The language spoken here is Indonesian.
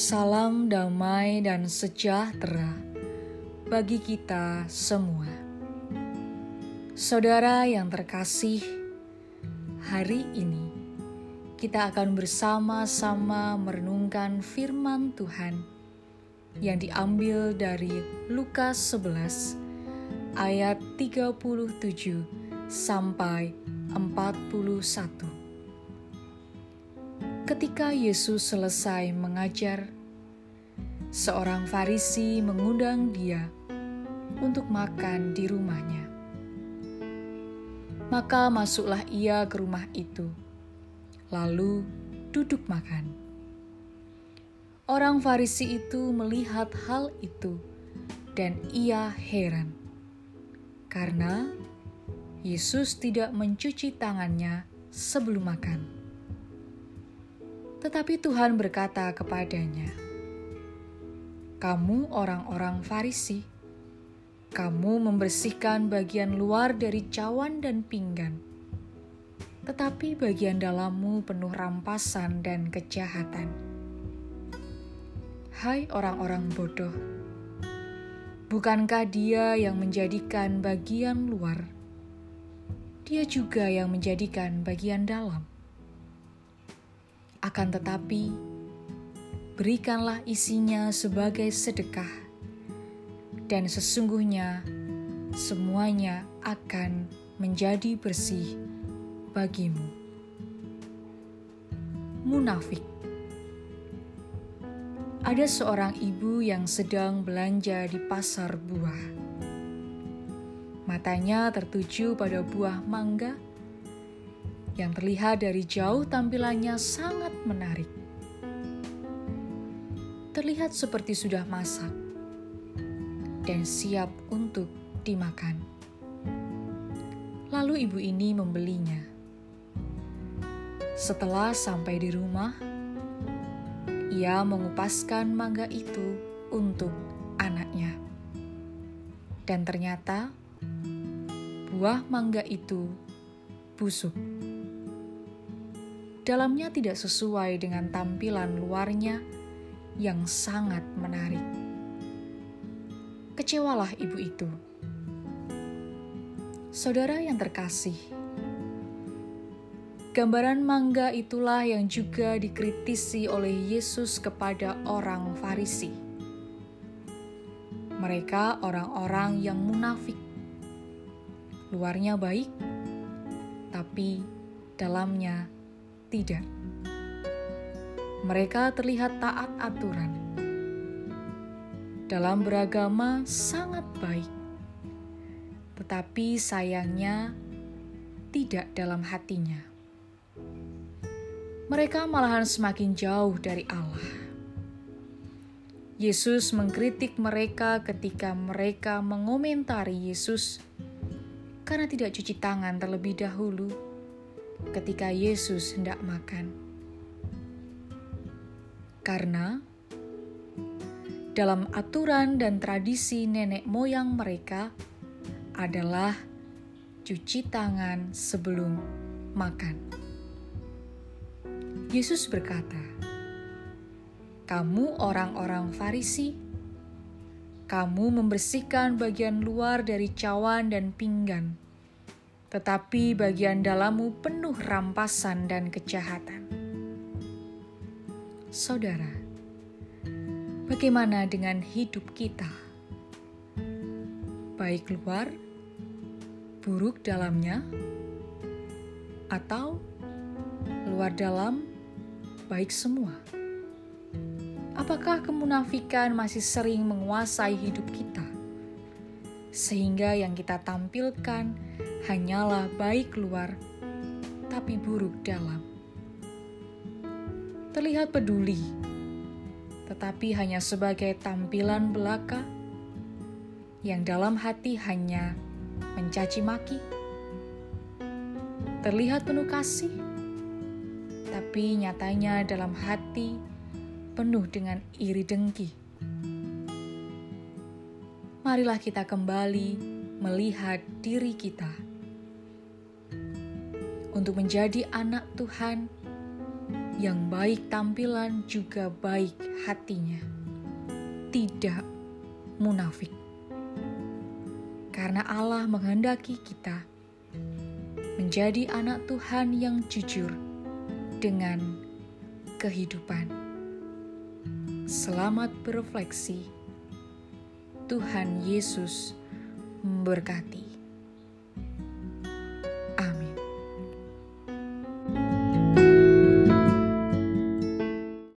Salam damai dan sejahtera bagi kita semua. Saudara yang terkasih, hari ini kita akan bersama-sama merenungkan firman Tuhan yang diambil dari Lukas 11 ayat 37 sampai 41. Ketika Yesus selesai mengajar, seorang Farisi mengundang Dia untuk makan di rumahnya. Maka masuklah ia ke rumah itu, lalu duduk makan. Orang Farisi itu melihat hal itu, dan ia heran karena Yesus tidak mencuci tangannya sebelum makan. Tetapi Tuhan berkata kepadanya, "Kamu orang-orang Farisi, kamu membersihkan bagian luar dari cawan dan pinggan, tetapi bagian dalammu penuh rampasan dan kejahatan." Hai orang-orang bodoh, bukankah Dia yang menjadikan bagian luar? Dia juga yang menjadikan bagian dalam. Akan tetapi, berikanlah isinya sebagai sedekah, dan sesungguhnya semuanya akan menjadi bersih bagimu. Munafik ada seorang ibu yang sedang belanja di pasar buah. Matanya tertuju pada buah mangga yang terlihat dari jauh tampilannya sangat menarik. Terlihat seperti sudah masak dan siap untuk dimakan. Lalu ibu ini membelinya. Setelah sampai di rumah, ia mengupaskan mangga itu untuk anaknya. Dan ternyata buah mangga itu busuk dalamnya tidak sesuai dengan tampilan luarnya yang sangat menarik. Kecewalah ibu itu. Saudara yang terkasih, gambaran mangga itulah yang juga dikritisi oleh Yesus kepada orang Farisi. Mereka orang-orang yang munafik. Luarnya baik, tapi dalamnya tidak. Mereka terlihat taat aturan. Dalam beragama sangat baik. Tetapi sayangnya tidak dalam hatinya. Mereka malahan semakin jauh dari Allah. Yesus mengkritik mereka ketika mereka mengomentari Yesus karena tidak cuci tangan terlebih dahulu ketika Yesus hendak makan. Karena dalam aturan dan tradisi nenek moyang mereka adalah cuci tangan sebelum makan. Yesus berkata, "Kamu orang-orang Farisi, kamu membersihkan bagian luar dari cawan dan pinggan." tetapi bagian dalammu penuh rampasan dan kejahatan. Saudara, bagaimana dengan hidup kita? Baik luar, buruk dalamnya, atau luar dalam, baik semua? Apakah kemunafikan masih sering menguasai hidup kita? Sehingga yang kita tampilkan hanyalah baik luar, tapi buruk dalam. Terlihat peduli, tetapi hanya sebagai tampilan belaka yang dalam hati hanya mencaci maki. Terlihat penuh kasih, tapi nyatanya dalam hati penuh dengan iri dengki. Marilah kita kembali melihat diri kita untuk menjadi anak Tuhan yang baik tampilan juga baik hatinya, tidak munafik. Karena Allah menghendaki kita menjadi anak Tuhan yang jujur dengan kehidupan. Selamat berefleksi. Tuhan Yesus memberkati.